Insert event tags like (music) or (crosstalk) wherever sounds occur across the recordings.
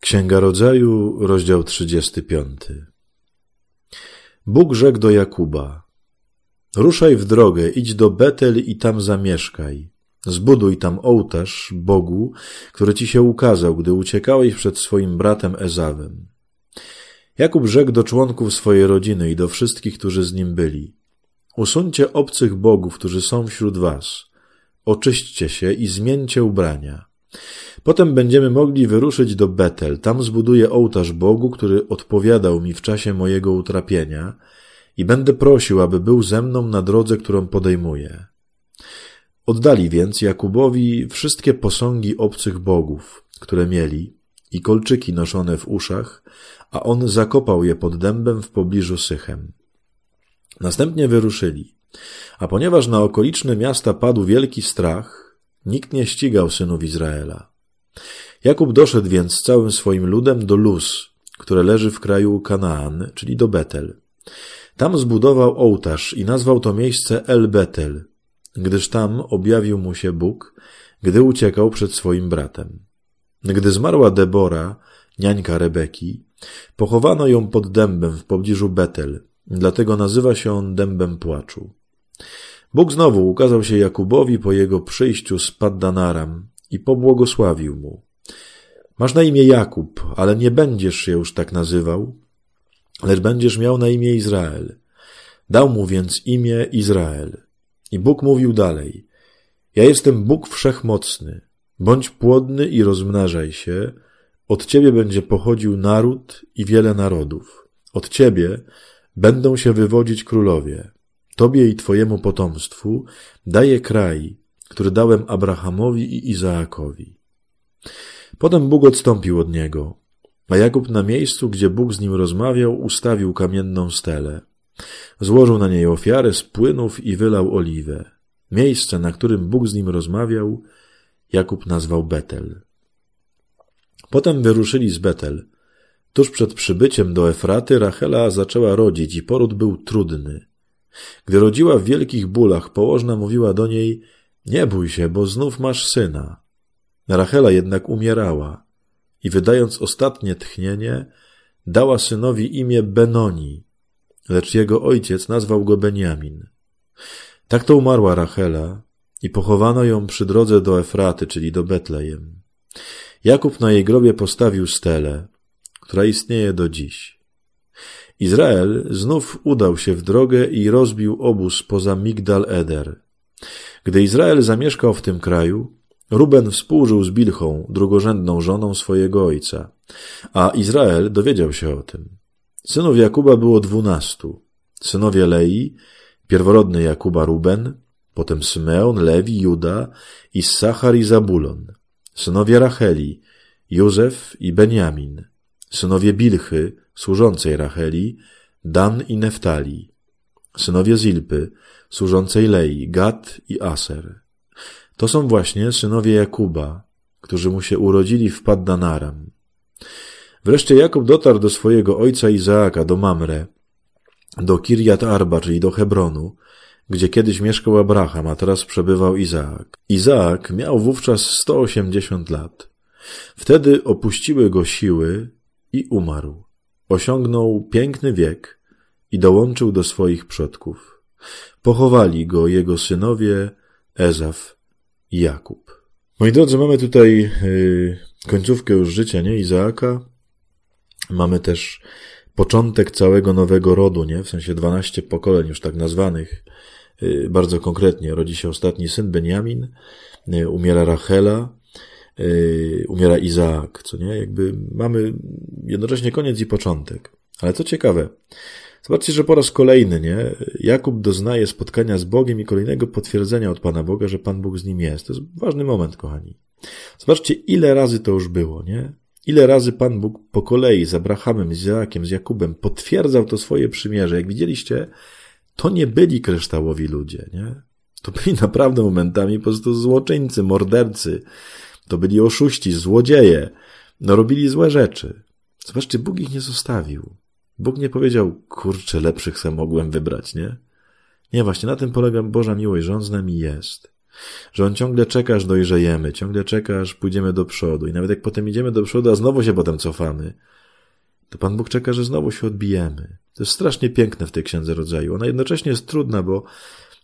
Księga Rodzaju, rozdział 35. Bóg rzekł do Jakuba: Ruszaj w drogę, idź do Betel i tam zamieszkaj. Zbuduj tam ołtarz Bogu, który ci się ukazał, gdy uciekałeś przed swoim bratem Ezawem. Jakub rzekł do członków swojej rodziny i do wszystkich, którzy z nim byli: Usuńcie obcych bogów, którzy są wśród was. Oczyśćcie się i zmieńcie ubrania. Potem będziemy mogli wyruszyć do Betel. Tam zbuduję ołtarz Bogu, który odpowiadał mi w czasie mojego utrapienia i będę prosił, aby był ze mną na drodze, którą podejmuję. Oddali więc Jakubowi wszystkie posągi obcych bogów, które mieli i kolczyki noszone w uszach, a on zakopał je pod dębem w pobliżu Sychem. Następnie wyruszyli. A ponieważ na okoliczne miasta padł wielki strach, nikt nie ścigał synów Izraela. Jakub doszedł więc z całym swoim ludem do Luz, które leży w kraju Kanaan, czyli do Betel. Tam zbudował ołtarz i nazwał to miejsce El Betel, gdyż tam objawił mu się Bóg, gdy uciekał przed swoim bratem. Gdy zmarła Debora, niańka Rebeki, pochowano ją pod dębem w pobliżu Betel, dlatego nazywa się on dębem płaczu. Bóg znowu ukazał się Jakubowi po jego przyjściu z Paddanaram i pobłogosławił mu. Masz na imię Jakub, ale nie będziesz się już tak nazywał, lecz będziesz miał na imię Izrael. Dał mu więc imię Izrael. I Bóg mówił dalej. Ja jestem Bóg wszechmocny. Bądź płodny i rozmnażaj się. Od ciebie będzie pochodził naród i wiele narodów. Od ciebie będą się wywodzić królowie. Tobie i twojemu potomstwu daję kraj, który dałem Abrahamowi i Izaakowi. Potem Bóg odstąpił od niego, a Jakub na miejscu, gdzie Bóg z nim rozmawiał, ustawił kamienną stelę. Złożył na niej ofiarę z płynów i wylał oliwę. Miejsce, na którym Bóg z nim rozmawiał, Jakub nazwał Betel. Potem wyruszyli z Betel. Tuż przed przybyciem do Efraty Rachela zaczęła rodzić i poród był trudny. Gdy rodziła w wielkich bólach, położna mówiła do niej, nie bój się, bo znów masz syna. Rachela jednak umierała i wydając ostatnie tchnienie, dała synowi imię Benoni, lecz jego ojciec nazwał go Beniamin. Tak to umarła Rachela i pochowano ją przy drodze do Efraty, czyli do Betlejem. Jakub na jej grobie postawił stelę, która istnieje do dziś. Izrael znów udał się w drogę i rozbił obóz poza Migdal Eder. Gdy Izrael zamieszkał w tym kraju, Ruben współżył z Bilchą, drugorzędną żoną swojego ojca, a Izrael dowiedział się o tym. Synów Jakuba było dwunastu. Synowie Lei, pierworodny Jakuba Ruben, potem Symeon, Lewi, Juda, Issachar i Zabulon. Synowie Racheli, Józef i Benjamin. Synowie Bilchy, służącej Racheli, Dan i Neftali. Synowie Zilpy, służącej Lei, Gad i Aser. To są właśnie synowie Jakuba, którzy mu się urodzili w Paddanaram. Wreszcie Jakub dotarł do swojego ojca Izaaka, do Mamre, do Kirjat Arba, czyli do Hebronu, gdzie kiedyś mieszkał Abraham, a teraz przebywał Izaak. Izaak miał wówczas 180 lat. Wtedy opuściły go siły i umarł. Osiągnął piękny wiek i dołączył do swoich przodków. Pochowali go jego synowie Ezaf i Jakub. Moi drodzy, mamy tutaj yy, końcówkę już życia, nie? Izaaka. Mamy też początek całego nowego rodu, nie? W sensie 12 pokoleń już tak nazwanych. Yy, bardzo konkretnie. Rodzi się ostatni syn Benjamin, yy, umiera Rachela, umiera Izaak, co nie? Jakby mamy jednocześnie koniec i początek. Ale co ciekawe, Zobaczcie, że po raz kolejny, nie? Jakub doznaje spotkania z Bogiem i kolejnego potwierdzenia od Pana Boga, że Pan Bóg z nim jest. To jest ważny moment, kochani. Zobaczcie, ile razy to już było, nie? Ile razy Pan Bóg po kolei z Abrahamem, z Izaakiem, z Jakubem potwierdzał to swoje przymierze. Jak widzieliście, to nie byli kryształowi ludzie, nie? To byli (laughs) naprawdę momentami po prostu złoczyńcy, mordercy. To byli oszuści, złodzieje. No robili złe rzeczy. Zobaczcie, Bóg ich nie zostawił. Bóg nie powiedział, kurczę, lepszych se mogłem wybrać, nie? Nie, właśnie na tym polega Boża miłość, że On z nami jest. Że On ciągle czeka, aż dojrzejemy, ciągle czeka, aż pójdziemy do przodu. I nawet jak potem idziemy do przodu, a znowu się potem cofamy, to Pan Bóg czeka, że znowu się odbijemy. To jest strasznie piękne w tej Księdze Rodzaju. Ona jednocześnie jest trudna, bo,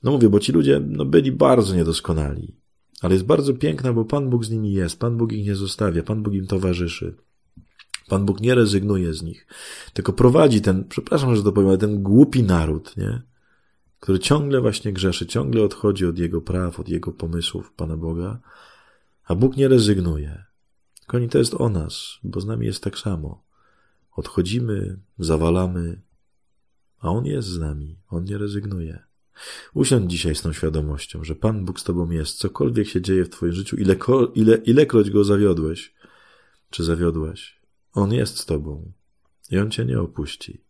no mówię, bo ci ludzie no, byli bardzo niedoskonali. Ale jest bardzo piękna, bo Pan Bóg z nimi jest. Pan Bóg ich nie zostawia. Pan Bóg im towarzyszy. Pan Bóg nie rezygnuje z nich, tylko prowadzi ten, przepraszam, że to powiem, ale ten głupi naród, nie? Który ciągle właśnie grzeszy, ciągle odchodzi od jego praw, od jego pomysłów Pana Boga, a Bóg nie rezygnuje. Koni to jest o nas, bo z nami jest tak samo. Odchodzimy, zawalamy, a On jest z nami, On nie rezygnuje. Usiądź dzisiaj z tą świadomością, że Pan Bóg z Tobą jest, cokolwiek się dzieje w Twoim życiu, ile, ile, ilekroć Go zawiodłeś, czy zawiodłaś, On jest z Tobą i On Cię nie opuści.